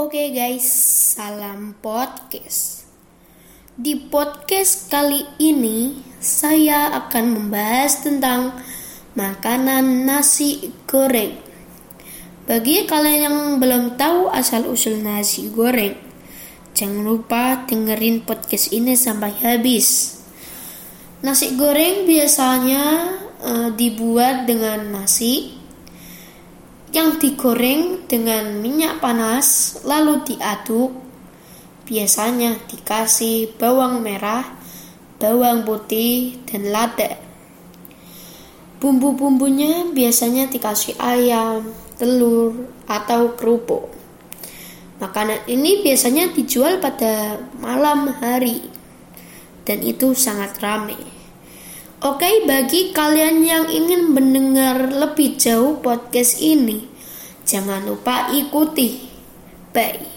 Oke guys, salam podcast. Di podcast kali ini saya akan membahas tentang makanan nasi goreng. Bagi kalian yang belum tahu asal-usul nasi goreng, jangan lupa dengerin podcast ini sampai habis. Nasi goreng biasanya uh, dibuat dengan nasi yang digoreng dengan minyak panas lalu diaduk. Biasanya dikasih bawang merah, bawang putih, dan lada. Bumbu-bumbunya biasanya dikasih ayam, telur, atau kerupuk. Makanan ini biasanya dijual pada malam hari dan itu sangat ramai. Oke, bagi kalian yang ingin mendengar lebih jauh podcast ini, jangan lupa ikuti. Bye.